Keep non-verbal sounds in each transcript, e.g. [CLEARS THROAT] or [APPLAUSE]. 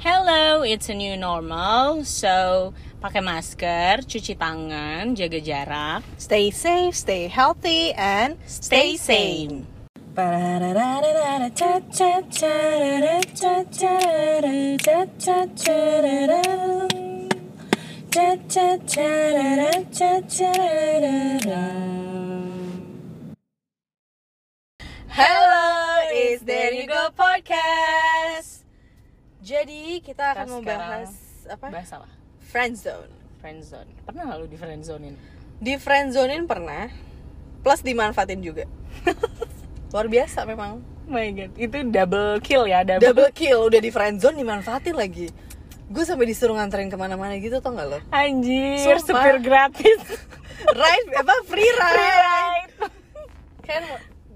Hello, it's a new normal. So, pakai masker, cuci tangan, jaga jarak, Stay safe, stay healthy, and stay sane. Hello, it's There You Go Podcast. Jadi kita akan Kita membahas apa? Bahas apa? Friendzone. Friendzone. Pernah nggak lu di friendzonein? Di friendzonein pernah, plus dimanfaatin juga. [LAUGHS] Luar biasa memang. Oh my god, itu double kill ya, double. Double kill udah di friendzone dimanfaatin lagi. Gue sampai disuruh nganterin ke mana-mana gitu tau gak lo? Anjir, Sumpah. supir gratis. [LAUGHS] Ride apa free ride? right. kan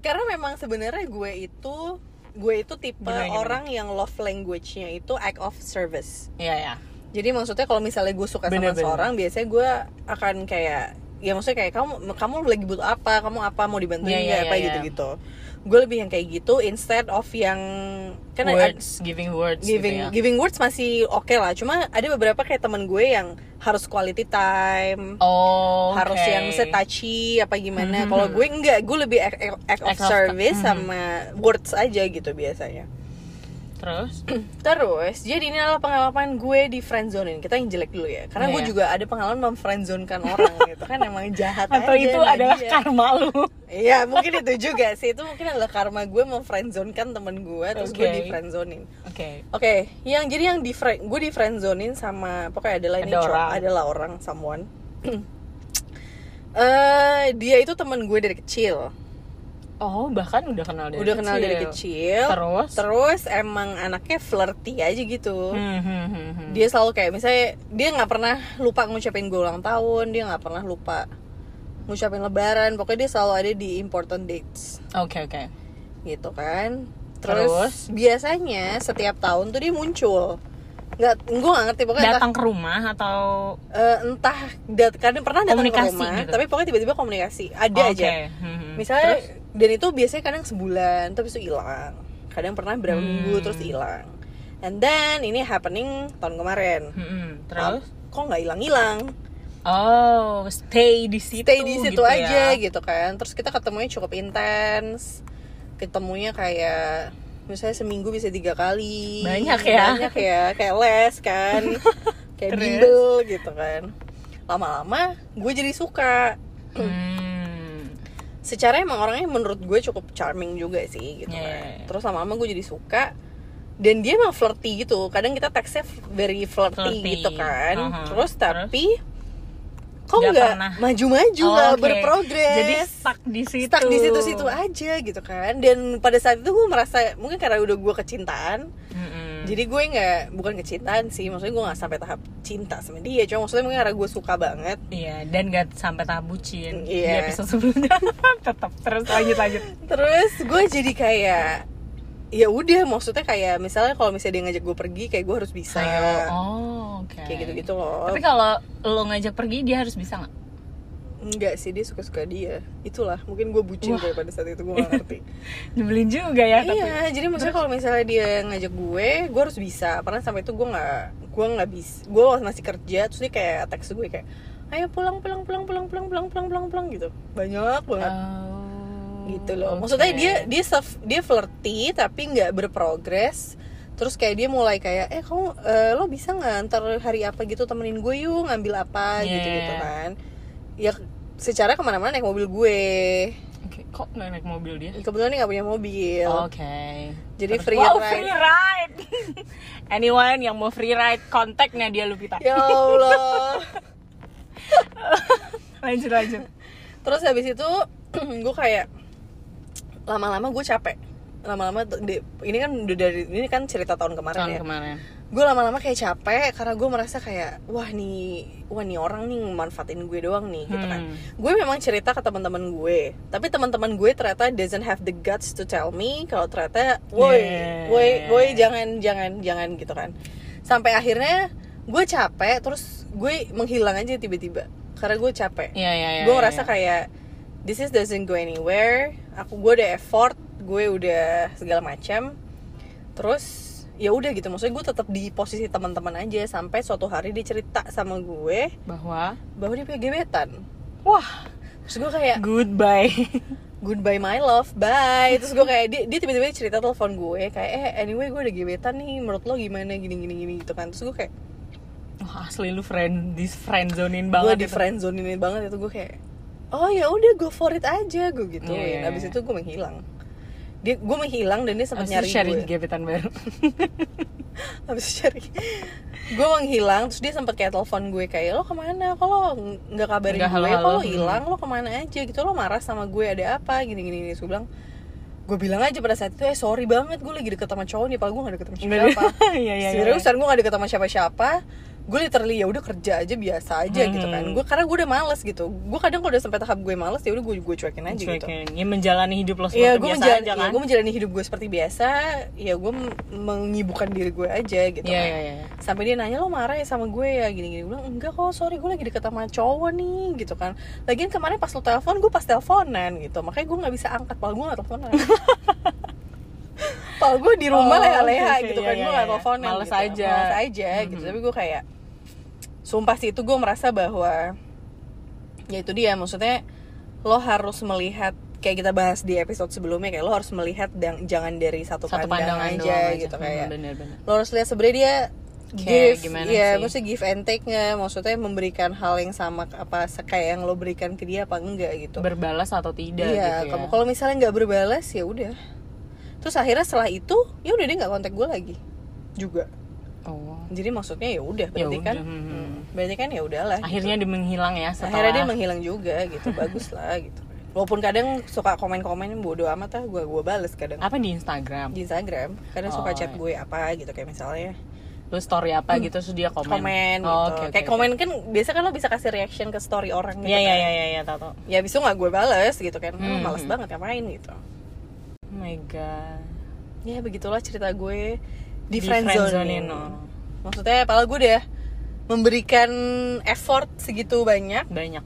karena memang sebenarnya gue itu gue itu tipe Gimana, gimana? orang yang love language-nya itu act of service. Iya ya. Jadi maksudnya kalau misalnya gue suka sama Bener-bener. seorang, biasanya gue akan kayak ya maksudnya kayak kamu kamu lagi butuh apa, kamu apa mau dibantuin nggak iya, apa iya, gitu-gitu. Gue lebih yang kayak gitu instead of yang kan ada- words, giving words giving gitu ya. giving words masih oke lah. Cuma ada beberapa kayak teman gue yang harus quality time. Oh, harus oke. yang touchy apa gimana Mhm. kalau gue enggak gue lebih act, act- of service mhm. sama words aja gitu biasanya Terus? [CLEARS THROAT] terus jadi ini adalah pengalaman gue di friendzonein kita yang jelek dulu ya karena Iya, gue iya. juga ada pengalaman memfriendzonekan orang [LAUGHS] gitu kan emang jahat Atau aja itu nah adalah dia. karma lu? iya mungkin itu juga sih itu mungkin adalah karma gue memfriendzonekan temen gue terus gue Oke. di friendzonein Oke. Oke, yang jadi yang di gue di friendzonein sama pokoknya adalah ini Ada orang. adalah orang someone. [CLEARS THROAT] Eh dia itu teman gue dari kecil. Oh, bahkan udah kenal dari Udah kecil. kenal dari kecil. Terus? Terus emang anaknya flirty aja gitu. Hmm, hmm, hmm, hmm. Dia selalu kayak misalnya dia nggak pernah lupa ngucapin gue ulang tahun, dia nggak pernah lupa ngucapin lebaran. Pokoknya dia selalu ada di important dates Oke, oke. gitu kan. Terus, Terus? biasanya setiap tahun tuh dia muncul. Nggak, gue nggak ngerti pokoknya entah Datang ke rumah atau Eh, entah dat kadang pernah datang ke rumah gitu? tapi pokoknya tiba-tiba komunikasi ada Oke. aja Hmm, hmm. misalnya Terus? Dan itu biasanya kadang sebulan terus itu hilang kadang pernah berapa Hmm. minggu terus hilang and then ini happening tahun kemarin Hmm, hmm. Terus? kok nggak hilang-hilang Oh, stay di situ. stay di situ gitu aja ya. gitu kan terus kita ketemunya cukup intens ketemunya kayak misalnya seminggu bisa tiga kali Banyak ya. banyak ya kayak les kan [LAUGHS] kayak bimbel gitu kan lama-lama gue jadi suka Hmm. Secara emang orangnya menurut gue cukup charming juga sih gitu Iya, kan. iya, iya. Terus lama-lama gue jadi suka dan dia emang flirty gitu. Kadang kita teksnya very flirty, Flirty. gitu kan. Uh-huh. Terus tapi kok Nggak maju-maju Oh, nggak oke. berprogres. Jadi stuck di situ. stuck di situ-situ aja gitu kan. Dan pada saat itu gue merasa mungkin karena udah gue kecintaan, Mm-mm. Jadi gue nggak bukan kecintaan sih. Maksudnya gue nggak sampai tahap cinta sama dia. Cuma maksudnya mungkin karena gue suka banget. Iya, dan gak sampai tahap bucin di Iya. episode sebelumnya. [LAUGHS] Tetap terus lanjut lanjut. terus gue jadi kayak ya udah maksudnya kayak misalnya kalau misalnya dia ngajak gue pergi kayak gue harus bisa Ayo. Oh, oke. kayak gitu gitu loh Tapi kalau lo ngajak pergi dia harus bisa nggak? Enggak sih dia suka suka dia itulah mungkin gue bucin Wah. pada saat itu gue gak ngerti [LAUGHS] Nyebelin juga ya tapi. iya jadi maksudnya kalau misalnya dia ngajak gue gue harus bisa karena sampai itu gue nggak gue nggak bisa gue masih kerja terus dia kayak teks gue kayak ayo pulang pulang pulang pulang pulang pulang pulang pulang pulang gitu banyak banget Oh, gitu loh. oke. Maksudnya dia dia self, dia flirty tapi nggak berprogres. Terus kayak dia mulai kayak eh kamu eh, lo bisa nggak ntar hari apa gitu temenin gue yuk ngambil apa Yeah. gitu gitu kan. Ya secara ke mana-mana naik mobil gue. Oke, kok nggak naik mobil dia? Kebetulan dia nggak punya mobil. Oke. Jadi Terus- free wow, ride. free ride. [LAUGHS] Anyone yang mau free ride, kontaknya dia Lupita. Ya Allah. [LAUGHS] Lanjut lanjut. Terus habis itu [CLEARS THROAT] gue kayak lama-lama gue capek. Lama-lama ini kan udah dari ini kan cerita tahun kemarin Tahun ya. kemarin. gue lama-lama kayak capek karena gue merasa kayak wah nih wah nih orang nih manfaatin gue doang nih gitu kan Hmm. gue memang cerita ke teman-teman gue tapi teman-teman gue ternyata doesn't have the guts to tell me kalau ternyata woi Yeah. woi woi jangan jangan jangan gitu kan sampai akhirnya gue capek terus gue menghilang aja tiba-tiba karena gue capek Iya iya iya. gue iya, ngerasa iya. kayak this is doesn't go anywhere aku gue udah effort gue udah segala macam. Terus ya udah gitu. Maksudnya gue tetap di posisi teman-teman aja. Sampai suatu hari dia cerita sama gue bahwa? bahwa dia punya gebetan. Wah. Terus gue kayak goodbye. Goodbye my love. Bye. Terus gue kayak dia, dia tiba-tiba cerita telepon gue kayak eh anyway gue ada gebetan nih. Menurut lo gimana? Gini gini gini gitu kan. Terus gue kayak wah asli lu friend dis friend zonein gue banget di itu. friend zone ini banget itu. Gue kayak oh ya udah go for it aja gue gitu. Iya, iya, abis iya. itu gue menghilang dia gue menghilang dan dia sempat nyari sharing gue. gebetan baru. [LAUGHS] Habis cari gue menghilang terus dia sempat kayak telepon gue kayak lo ke mana? Kalau nggak kabarin Nggak gue? kalau Hmm. hilang? Lo ke mana aja? Gitu. Lo marah sama gue ada apa? Gini. Gini gue bilang gue bilang aja pada saat itu eh sorry banget gue lagi deket sama cowok nih padahal gue gak deket sama siapa. [LAUGHS] Iya, iya, iya. seriusan gue gak deket sama siapa siapa gue literally ya udah kerja aja biasa aja gitu kan Hmm. gue karena gue udah males gitu gue kadang kalau udah sampai tahap gue males ya udah gue gue cuekin aja gitu Cuekin. ya menjalani hidup lo Iya, seperti gue biasa menjalani, aja kan gue menjalani hidup gue seperti biasa. Ya, gue menyibukkan diri gue aja gitu. Iya, kan. iya, iya. Sampai dia nanya lo marah ya sama gue ya gini-gini. Gue bilang enggak kok, sorry gue lagi deket sama cowok nih gitu kan. Lagian kemarin pas lo telepon gue pas teleponan gitu. Makanya gue nggak bisa angkat, padahal gue nggak teleponan. [LAUGHS] Padahal gue di rumah Oh, leha-leha oke, oke, gitu iya, kan, iya, gue nggak iya. teleponan. Males gitu. aja. Males aja gitu. Mhm. Tapi gue kayak sumpah sih itu gue merasa bahwa ya itu dia maksudnya lo harus melihat kayak kita bahas di episode sebelumnya kayak lo harus melihat dan jangan dari satu, satu pandang, pandangan aja, doang gitu Hmm, kayak bener-bener lo harus lihat sebenarnya dia Kayak give gimana ya sih? maksudnya give and take nggak maksudnya memberikan hal yang sama apa kayak yang lo berikan ke dia apa enggak gitu. Berbalas atau tidak iya gitu ya? kalau misalnya nggak berbalas ya udah. Terus akhirnya setelah itu ya udah dia nggak kontak gue lagi juga oh jadi maksudnya ya udah Ya berarti kan udah, hmm. hmm, berarti kan ya udahlah gitu. akhirnya dia menghilang ya setelah akhirnya dia menghilang juga gitu bagus lah gitu walaupun kadang suka komen-komen bodo amat lah gue gue bales kadang apa di Instagram di Instagram kadang suka Oh, chat iya. gue apa gitu kayak misalnya lu story apa gitu terus dia komen komen Oh, gitu oke, oke, kayak komen kan biasa kan lo bisa kasih reaction ke story orang gitu Iya iya kan. iya iya iya tau tau. ya itu nggak gue bales gitu kan Hmm, hmm. males hmm. banget ngapain gitu Oh my god. ya begitulah cerita gue di, Di friendzone friendzonein, oh. maksudnya padahal gue udah memberikan effort segitu banyak. Banyak.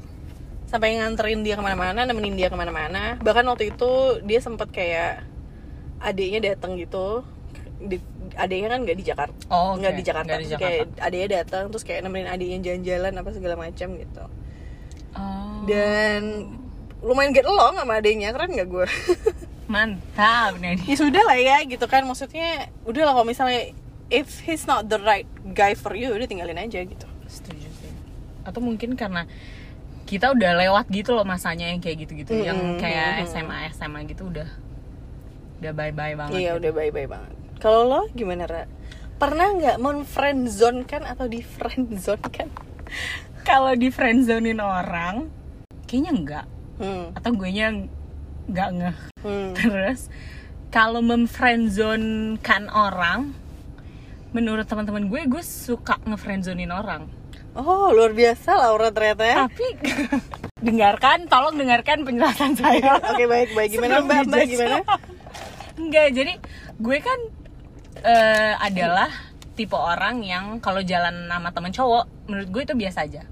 sampai nganterin dia ke mana-mana nemenin dia ke mana-mana. Bahkan waktu itu dia sempet kayak adiknya datang gitu. Di, adiknya kan nggak di Jakarta. Oh, oke. nggak di Jakarta, Nggak di Terus kayak adiknya datang terus kayak nemenin adiknya jalan-jalan apa segala macam gitu. Oh. dan lumayan get along sama adiknya keren nggak gue [LAUGHS] Mantap nih. ya sudah lah ya gitu kan maksudnya udah lah kalau misalnya if he's not the right guy for you udah tinggalin aja gitu Setuju sih. Atau mungkin karena kita udah lewat gitu loh masanya yang kayak gitu-gitu, yang Mm-mm, kayak mm-mm. SMA SMA gitu udah udah bye bye banget. iya gitu. udah bye bye banget kalau lo gimana Ra? pernah nggak menfriendzone kan atau di friendzone kan Kalau di friendzonein orang, kayaknya enggak. hmm. Atau gue nya nggak ngeh. Hmm. Terus kalau memfriendzonekan orang, menurut teman-teman gue, gue suka ngefriendzonein orang. oh luar biasa Laura ternyata ya Tapi [LAUGHS] dengarkan, tolong dengarkan penjelasan saya. oke baik baik gimana Sebelum mbak mbak gimana [LAUGHS] Enggak, jadi gue kan eh, adalah tipe orang yang kalau jalan sama temen cowok, menurut gue itu biasa aja.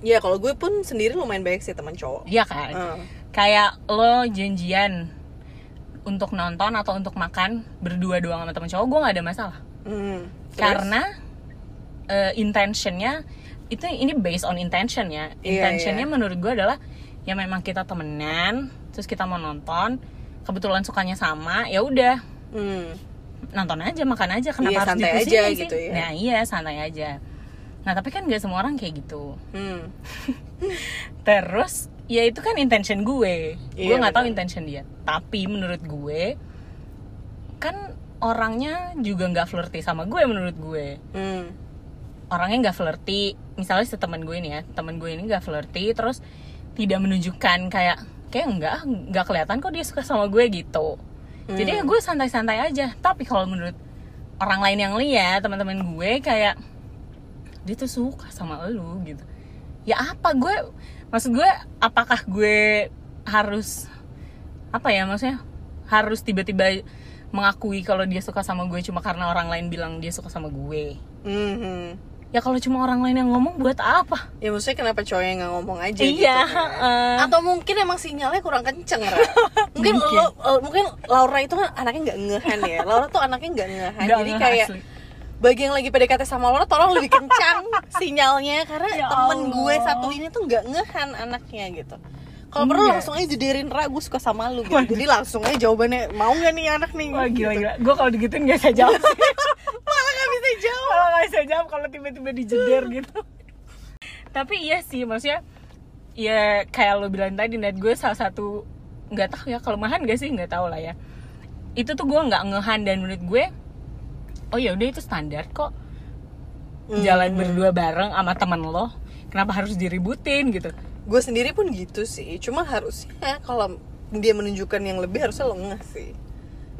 ya kalau gue pun sendiri lumayan baik sih teman cowok Iya kan? Hmm. Kayak lo janjian untuk nonton atau untuk makan berdua doang sama temen cowok, gue nggak ada masalah. Terus? Karena eh, intentionnya itu ini based on intention ya. Intentionnya iya. menurut gue adalah ya memang kita temenan, terus kita mau nonton, kebetulan sukanya sama, ya udah Hmm. nonton aja makan aja kenapa Iya, harus santai aja sih? gitu ya. nah iya santai aja nah tapi kan gak semua orang kayak gitu Hmm. [LAUGHS] terus ya itu kan intention gue. Gue Iya, nggak tahu intention dia. Tapi menurut gue kan orangnya juga nggak flirty sama gue menurut gue. Hmm. orangnya nggak flirty. Misalnya si teman gue ini ya teman gue ini nggak flirty terus tidak menunjukkan kayak kayak enggak nggak kelihatan kok dia suka sama gue gitu. Jadi ya gue santai-santai aja. Tapi kalau menurut orang lain yang lihat teman-teman gue kayak dia tuh suka sama lu gitu ya apa gue maksud gue apakah gue harus apa ya maksudnya harus tiba-tiba mengakui kalau dia suka sama gue cuma karena orang lain bilang dia suka sama gue Hmm. ya kalau cuma orang lain yang ngomong buat apa ya maksudnya kenapa cowoknya nggak ngomong aja Iya, gitu kan? heeh. atau mungkin emang sinyalnya kurang kenceng Ra. [LAUGHS] mungkin Mungkin. lo eh, mungkin Laura itu kan anaknya nggak ngehan ya Laura tuh anaknya nggak ngehan jadi kayak asli. Bagi yang lagi PDKT sama Laura tolong lebih kencang [LAUGHS] sinyalnya karena Ya temen Allah. gue satu ini tuh nggak ngehan anaknya gitu. Kalau perlu Enggak. langsung aja jederin ragu suka sama lu gitu. jadi langsung aja jawabannya mau nggak nih anak nih? Wah gila Gitu. gila. Gue kalau digituin gak bisa jawab sih. [LAUGHS] Malah nggak bisa jawab. Kalau gak bisa jawab kalau tiba-tiba dijeder [LAUGHS] gitu. Tapi iya sih maksudnya ya kayak lo bilang tadi net gue salah satu nggak tahu ya kelemahan gak sih? Nggak tahu lah ya. Itu tuh gue nggak ngehan dan menurut gue oh ya udah itu standar kok. Hmm. jalan berdua bareng sama teman lo kenapa harus diributin gitu? Gue sendiri pun gitu sih cuma harusnya kalau dia menunjukkan yang lebih harusnya lo ngeh sih.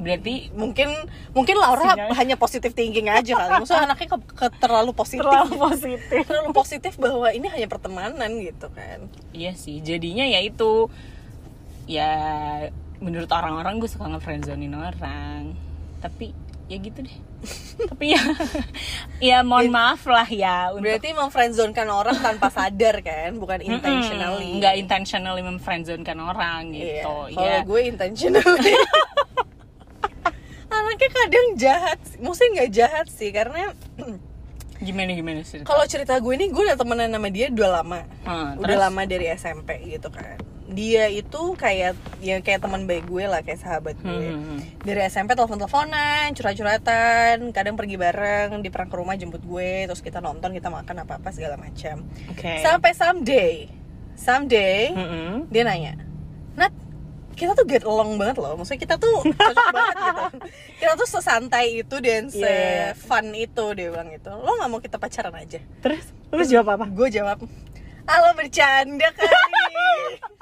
Berarti mungkin mungkin Laura Sinyal. hanya positif thinking aja kali. Maksudnya anaknya ke, ke- terlalu positif. Terlalu positif. Terlalu positif bahwa ini hanya pertemanan gitu kan. Iya sih jadinya ya itu. Ya menurut orang-orang gue suka nge-friendzonin orang. Tapi ya gitu deh. Tapi ya [LAUGHS] ya mohon maaf lah ya untuk berarti memfriendzone-kan orang tanpa sadar kan? Bukan intentionally. Nggak intentionally memfriendzonekan orang Iya. gitu kalau ya gue intentionally. [LAUGHS] Anaknya kadang jahat maksudnya nggak jahat sih karena [CLEARS THROAT] gimana gimana sih? Kalau cerita gue nih gue udah temenan sama dia udah lama. Hmm, udah terus? lama dari SMP gitu kan dia itu kayak ya kayak teman baik gue lah kayak sahabat gue. Hmm, hmm, hmm. dari SMP telepon teleponan curhat curhatan kadang pergi bareng di perang ke rumah jemput gue terus kita nonton kita makan apa apa segala macam. Oke. Sampai someday someday Mm-mm. dia nanya Nat kita tuh get along banget loh. Maksudnya kita tuh cocok [LAUGHS] banget gitu. Kita tuh sesantai itu dan se iya. fun itu dia bilang gitu. Lo nggak mau kita pacaran aja? Terus? Terus jawab apa? Gue jawab halo bercanda kali [LAUGHS]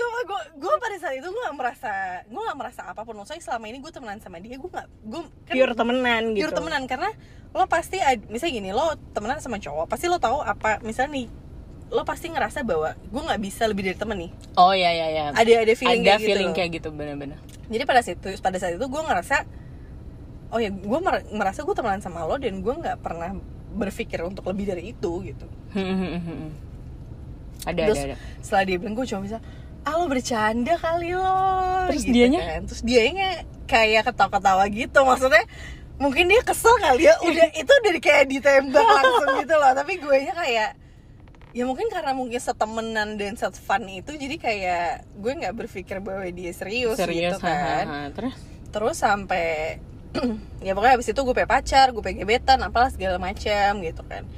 Sumpah gue gue pada saat itu gue gak merasa gue gak merasa apa pun. Maksudnya selama ini gue temenan sama dia gue gak gue kan pure temenan gitu. pure temenan. Karena lo pasti misalnya gini lo temenan sama cowok pasti lo tahu apa misalnya nih lo pasti ngerasa bahwa gue nggak bisa lebih dari temen nih. Oh ya ya ya ada ada feeling ada kayak gitu feeling loh. kayak gitu bener-bener. Jadi pada saat itu pada saat itu gue ngerasa oh ya gue mer- merasa gue temenan sama lo dan gue nggak pernah berpikir untuk lebih dari itu gitu. Ada terus ada ada. setelah dia bilang gue cuma bisa ah lo bercanda kali lo. Terus gitu dianya? kan. terus dianya kayak ketawa-ketawa gitu. Maksudnya mungkin dia kesel kali ya. Udah [LAUGHS] itu udah kayak ditembak langsung gitu loh. Tapi gue nya kayak ya mungkin karena mungkin setemenan dan set fun itu jadi kayak gue nggak berpikir bahwa dia serius, serius gitu kan. ha, ha. terus? Terus sampai [CLEARS THROAT] ya pokoknya abis itu gue pengen pacar gue pengen gebetan apalah segala macam gitu kan.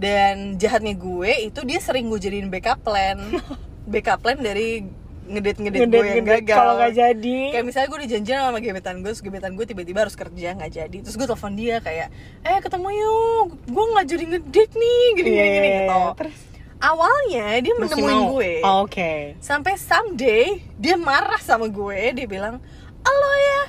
Dan jahatnya gue itu dia sering gue jadiin backup plan [LAUGHS] backup plan dari ngedit ngedit gue yang gagal. kalau nggak jadi. Kayak misalnya gue udah janjian sama gebetan gue terus gebetan gue tiba-tiba harus kerja nggak jadi. Terus gue telepon dia kayak eh ketemu yuk. Gue nggak jadi ngedit nih. Gini gini, gini Iya, gitu. terus? Awalnya dia masih menemuin mau? gue. Oh, oke. Sampai someday dia marah sama gue dia bilang elo ya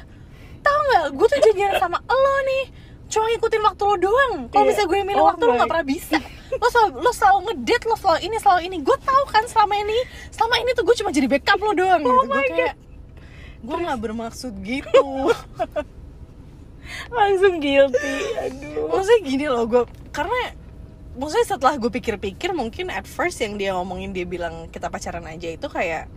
tau nggak? Gue tuh janjian sama elo nih cuma ngikutin waktu lo doang. Kalau Iya. misalnya gue milih Oh waktu lo nggak pernah bisa. [LAUGHS] Lo selalu lo selalu ngedate lo selalu ini selalu ini. Gue tahu kan selama ini selama ini tuh gue cuma jadi backup lo doang. Gitu. Oh gue my kayak gue nggak bermaksud gitu. [LAUGHS] Langsung guilty. Aduh. Maksudnya gini loh gue karena maksudnya setelah gue pikir-pikir mungkin at first yang dia ngomongin dia bilang kita pacaran aja itu kayak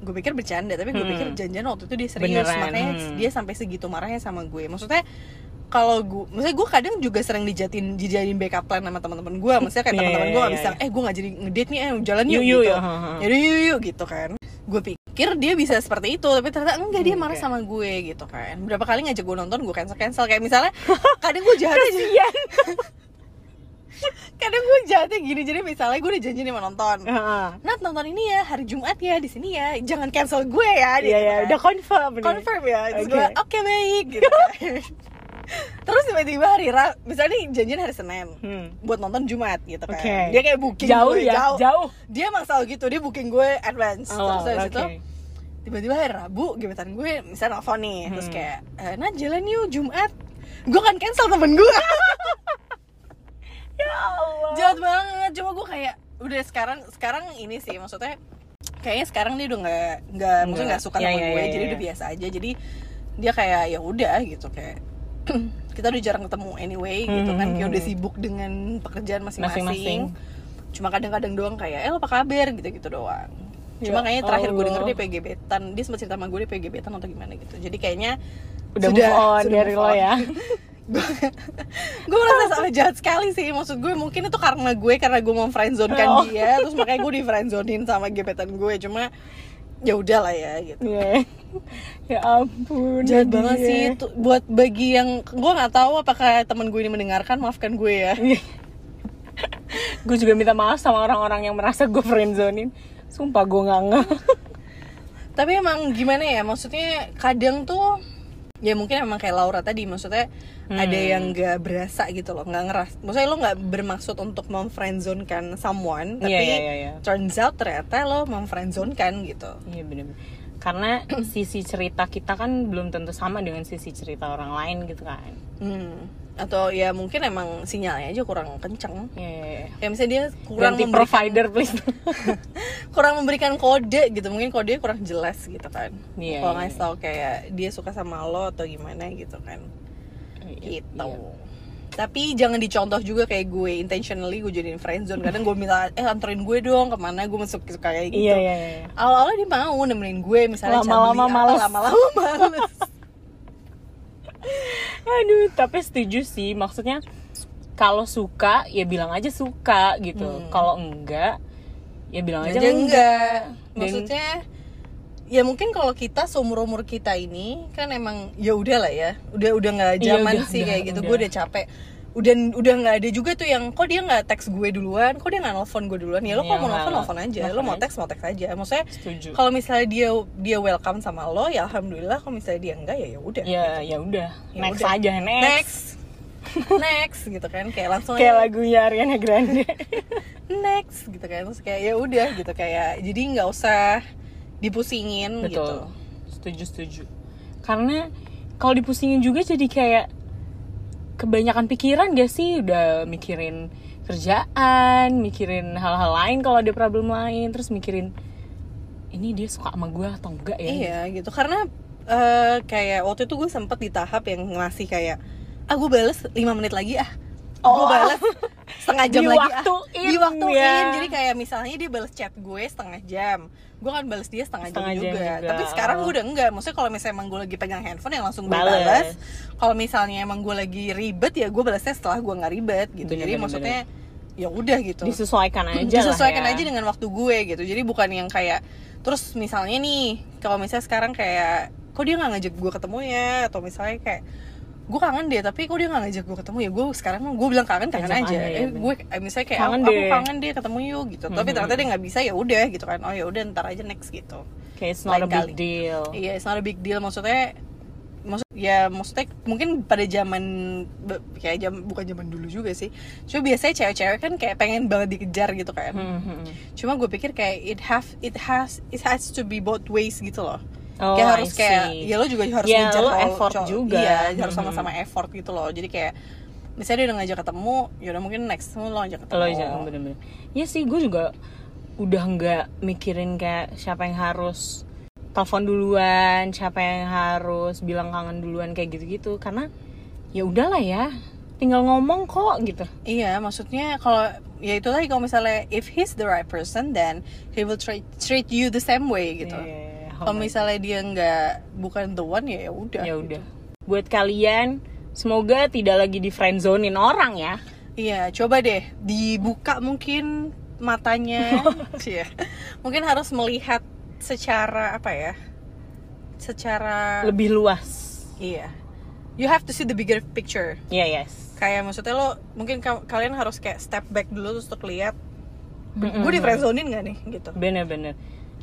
gue pikir bercanda. Tapi gue Hmm. pikir janjian waktu itu dia serius. Beneran, makanya hmm. dia sampai segitu marahnya sama gue. Maksudnya kalau gue maksudnya gue kadang juga sering dijatin dijadiin backup plan sama teman-teman gue maksudnya kayak Iya, teman-teman iya, gue iya, bisa iya. eh gue nggak jadi ngedate nih eh jalan yuk, Yuk, yuk, gitu yuk, ha. Yaudah, yuk yuk gitu kan gue pikir dia bisa seperti itu tapi ternyata enggak dia marah Oke. sama gue gitu kan berapa kali ngajak gue nonton gue cancel cancel kayak misalnya [LAUGHS] kadang gue jahat aja kadang gue jahatnya gini jadi misalnya gue udah janji nih mau nonton Heeh. Nat nonton ini ya hari Jumat ya di sini ya jangan cancel gue ya Iya gitu ya, kan. udah confirm nih. confirm ya terus Oke. gue oke baik gitu [LAUGHS] kan terus tiba-tiba hari Ra misalnya nih janjian hari Senin Hmm. buat nonton Jumat gitu kan Oke. dia kayak booking Jauh gue, ya, jauh. dia emang selalu gitu dia booking gue advance Oh, terus oke. itu tiba-tiba hari Rabu gebetan gue misalnya nelfon nih terus Hmm. kayak eh, Nat jalan yuk Jumat gue kan cancel temen gue [LAUGHS] Ya Allah. jahat banget cuma gue kayak udah sekarang sekarang ini sih maksudnya kayaknya sekarang dia udah nggak nggak maksudnya nggak suka Iya, sama iya, gue iya, jadi iya. udah biasa aja jadi dia kayak ya udah gitu kayak [LAUGHS] kita udah jarang ketemu anyway gitu kan. Kayak Hmm. udah sibuk dengan pekerjaan masing-masing. Cuma kadang-kadang doang kayak eh apa kabar? gitu-gitu doang. Cuma Ya kayaknya terakhir gue denger dia PGB-tan dia sempat cerita sama gue dia PGB-tan atau gimana gitu. Jadi kayaknya Udah move on dari move lo ya. [LAUGHS] gue merasa sangat jahat sekali sih. Maksud gue mungkin itu karena gue karena gue mau friendzone kan Oh. dia. Terus makanya gue di friendzonein sama gebetan gue. Cuma ya udah lah ya gitu Iya. [LAUGHS] ya ampun. jahat dia. banget sih itu buat bagi yang gue nggak tahu apakah teman gue ini mendengarkan maafkan gue ya [LAUGHS] gue juga minta maaf sama orang-orang yang merasa gue friendzonin. Sumpah gue nggak nge. tapi emang gimana ya maksudnya kadang tuh ya mungkin emang kayak Laura tadi maksudnya ada Hmm. yang nggak berasa gitu loh nggak ngeras maksudnya lo nggak bermaksud untuk memfriendzone-kan someone tapi Iya, iya, iya, iya. turns out ternyata lo memfriendzone-kan gitu Iya bener Karena sisi cerita kita kan belum tentu sama dengan sisi cerita orang lain gitu kan. Hmm. atau ya mungkin emang sinyalnya aja kurang kenceng Iya. iya, iya. ya misalnya dia kurang Ganti memberikan, provider please. [LAUGHS] kurang memberikan kode gitu mungkin kodenya kurang jelas gitu kan Iya, kalau iya, ngasih tau kayak dia suka sama lo atau gimana gitu kan gitu Iya. Tapi jangan dicontoh juga kayak gue intentionally gue jadiin friendzone kadang gue minta eh anterin gue dong ke mana gue masuk suka kayak gitu Iya iya iya. awal-awal dia mau nemenin gue misalnya Lama-lama males. lama-lama males [LAUGHS] Aduh, tapi setuju sih. Maksudnya kalau suka ya bilang aja suka gitu. Hmm. Kalau enggak ya bilang aja aja enggak. enggak maksudnya ya mungkin kalau kita seumur umur kita ini kan emang ya udah lah ya udah udah nggak Iya, zaman udah, sih udah, kayak gitu udah. gue udah capek udah udah nggak ada juga tuh yang kok dia nggak teks gue duluan? Kok dia nggak nelfon gue duluan? Ya lo Iya, kalau mau nelfon nelfon aja. Lo mau teks mau teks aja. Maksudnya kalau misalnya dia dia welcome sama lo ya alhamdulillah. Kalau misalnya dia enggak ya ya udah Ya ya udah. Ya next aja next. next. [LAUGHS] Next gitu kan. Kayak langsung Kayak aja, lagunya Ariana Grande. [LAUGHS] next gitu kan. Terus kayak ya udah gitu. Kayak jadi nggak usah dipusingin gitu. Betul. Setuju setuju. Karena kalau dipusingin juga jadi kayak kebanyakan pikiran gak sih? Udah mikirin kerjaan, mikirin hal-hal lain kalau ada problem lain, terus mikirin ini dia suka sama gue atau enggak ya? Iya gitu. Karena eh, kayak waktu itu gue sempet di tahap yang ngasih kayak ah gue bales 5 menit lagi ah Oh. gue bales setengah jam lagi ah Diwaktuin, diwaktuin ya. jadi kayak misalnya dia bales chat gue setengah jam gue kan bales dia setengah, Setengah jam, jam juga. juga. tapi sekarang Oh. gue udah enggak maksudnya kalau misalnya emang gue lagi pegang handphone yang langsung gue balas kalau misalnya emang gue lagi ribet ya gue balasnya setelah gue nggak ribet gitu Bener, jadi bener, maksudnya ya udah gitu Disesuaikan aja disesuaikan lah ya. aja dengan waktu gue gitu jadi bukan yang kayak terus misalnya nih kalau misalnya sekarang kayak kok dia nggak ngajak gue ketemu ya atau misalnya kayak gue kangen deh tapi kok dia nggak ngajak gue ketemu ya? Gue sekarang gue bilang kangen kangen Ajak aja. aja, ya, eh, gue misalnya kayak Kangen aku, aku kangen deh ketemu yuk gitu. Tapi Mhm. ternyata dia nggak bisa ya udah gitu kan. Oh ya udah ntar aja next gitu. Kayak it's not a big kali. deal. iya it's not a big deal. Maksudnya maksud ya maksudnya mungkin pada zaman kayak jam bukan zaman dulu juga sih. Cuma biasanya cewek-cewek kan kayak pengen banget dikejar gitu kan. Hmm, hmm, hmm. cuma gue pikir kayak it have it has it has to be both ways gitu loh Oh, kayak harus kayak ya lo juga harus Ya, ngejar lo effort cowok- juga. iya harus Mhm. sama-sama effort gitu loh jadi kayak misalnya dia udah ngajak ketemu ya udah mungkin next lo ngajak ketemu Lo jangan bener-bener. Ya sih, gue juga udah nggak mikirin kayak siapa yang harus telepon duluan, siapa yang harus bilang kangen duluan kayak gitu-gitu. Karena ya udahlah ya, tinggal ngomong kok gitu. iya maksudnya kalau ya itu tadi kalau misalnya if he's the right person then he will treat treat you the same way gitu Yeah. Kalau misalnya dia nggak bukan the one ya ya udah ya gitu. udah. Buat kalian, semoga tidak lagi di friendzonein orang ya. Iya, coba deh dibuka mungkin matanya. [LAUGHS] Iya. mungkin harus melihat secara apa ya? Secara Lebih luas. iya. You have to see the bigger picture. Ya yes. Kayak maksudnya lo mungkin ka- kalian harus kayak step back dulu terus untuk lihat Mm-mm. gue di friendzonein gak nih gitu. Bener-bener.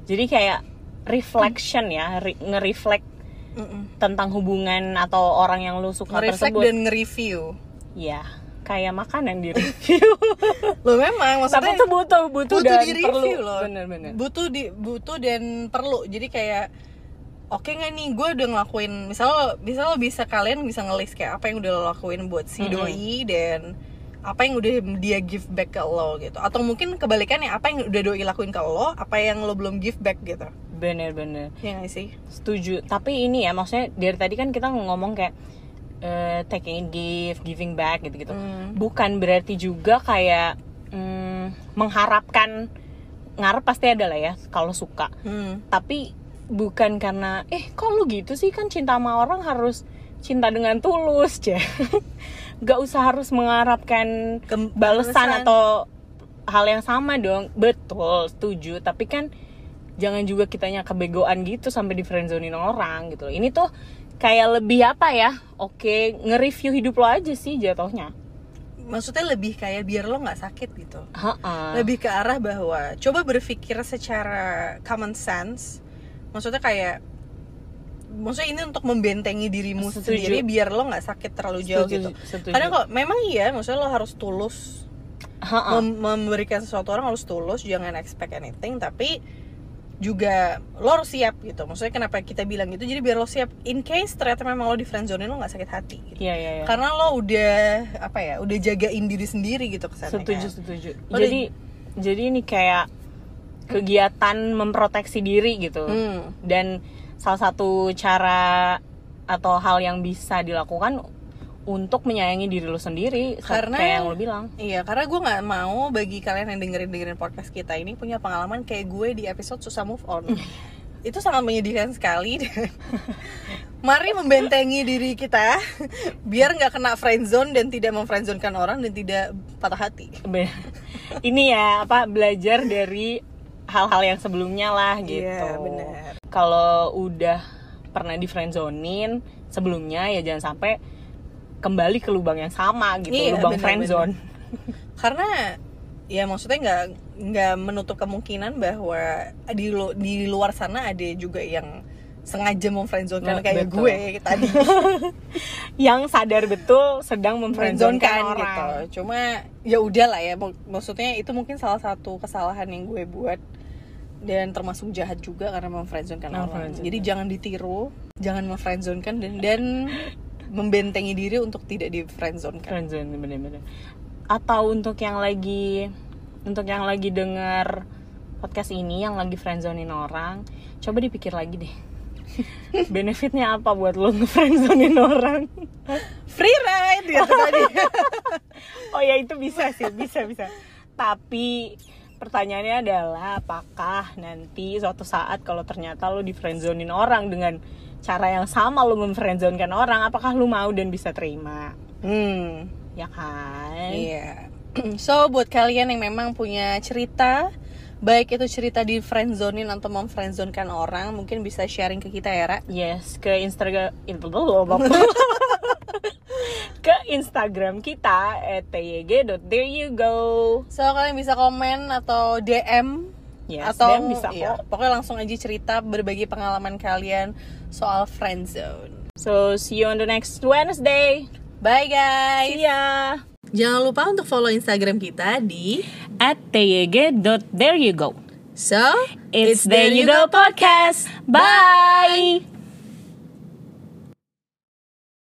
Jadi kayak reflection ya, re- nge-reflect tentang hubungan atau orang yang lu suka Nge-reflect tersebut. dan nge-review. Ya, kayak makanan di review. [LAUGHS] Lo memang Tapi maksudnya itu butuh, butuh, butuh dan di perlu. review loh Bener-bener. butuh di butuh dan perlu jadi kayak oke nggak nih gue udah ngelakuin misal misal bisa kalian bisa ngelis kayak apa yang udah lo lakuin buat si doi dan apa yang udah dia give back ke lo gitu atau mungkin kebalikannya apa yang udah doi lakuin ke lo apa yang lo belum give back gitu Bener-bener. ya nggak sih Setuju. Tapi ini ya, maksudnya dari tadi kan kita ngomong kayak eh, taking give giving back gitu gitu Hmm. bukan berarti juga kayak mm, mengharapkan ngarep pasti ada lah ya kalau suka Hmm. tapi bukan karena eh kok lu gitu sih kan cinta sama orang harus cinta dengan tulus [LAUGHS] ceh nggak usah harus mengharapkan Kem- balesan. atau hal yang sama dong betul setuju tapi kan jangan juga kitanya kebegoan gitu sampai di friendzonein orang gitu loh. ini tuh kayak lebih apa ya oke nge-review hidup lo aja sih jatuhnya maksudnya lebih kayak biar lo nggak sakit gitu Ha-ha. lebih ke arah bahwa coba berpikir secara common sense maksudnya kayak maksudnya ini untuk membentengi dirimu Setuju. sendiri biar lo nggak sakit terlalu jauh Setuju, gitu setuju. karena kok memang iya maksudnya lo harus tulus mem- memberikan sesuatu orang harus tulus jangan expect anything tapi juga lo harus siap gitu maksudnya kenapa kita bilang gitu jadi biar lo siap in case ternyata memang lo di friendzone lo nggak sakit hati gitu. Iya iya iya. karena lo udah apa ya udah jagain diri sendiri gitu ke sana setuju kan. setuju Lo jadi jadi ini kayak kegiatan memproteksi diri gitu Hmm. dan salah satu cara atau hal yang bisa dilakukan untuk menyayangi diri lo sendiri Karena- kayak yang lo bilang Iya, karena gue nggak mau bagi kalian yang dengerin dengerin podcast kita ini punya pengalaman kayak gue di episode susah move on. [LAUGHS] Itu sangat menyedihkan sekali. [LAUGHS] Mari membentengi diri kita biar nggak kena friendzone dan tidak memfriendzonekan orang dan tidak patah hati. Ini ya apa belajar dari hal-hal yang sebelumnya lah gitu Iya, benar. kalau udah pernah di friendzonein sebelumnya ya jangan sampai kembali ke lubang yang sama gitu Iya, lubang benar, friendzone [LAUGHS] Karena ya maksudnya nggak nggak menutup kemungkinan bahwa di lu- di luar sana ada juga yang sengaja memfriendzonekan Nah, kayak betul. gue tadi. [LAUGHS] yang sadar betul sedang memfriendzonekan gitu. Cuma ya udah lah ya. Mak- Maksudnya itu mungkin salah satu kesalahan yang gue buat dan termasuk jahat juga karena memfriendzonekan orang. Jadi jangan ditiru, jangan memfriendzonekan dan dan [LAUGHS] membentengi diri untuk tidak di friendzonekan. friendzone bener-bener atau untuk yang lagi untuk yang lagi dengar podcast ini yang lagi friendzonein orang coba dipikir lagi deh [LAUGHS] benefitnya apa buat lo ngefriendzonein orang Free ride gitu tadi. [LAUGHS] oh ya itu bisa sih bisa bisa tapi pertanyaannya adalah apakah nanti suatu saat kalau ternyata lo di friendzonein orang dengan cara yang sama lo memfriendzonekan orang apakah lo mau dan bisa terima hmm. ya kan Iya. [CLEARS THROAT] So buat kalian yang memang punya cerita baik itu cerita di friendzonein atau memfriendzonekan orang mungkin bisa sharing ke kita ya Ra Yes, ke Instagram [LAUGHS] ke Instagram kita @tyg.there you go. So kalian bisa komen atau DM Yes, atau bisa iya, kok. pokoknya langsung aja cerita berbagi pengalaman kalian soal friendzone. So see you on the next Wednesday. Bye guys. See ya. Jangan lupa untuk follow Instagram kita di At tyg.there you go. So It's there you go podcast. Bye.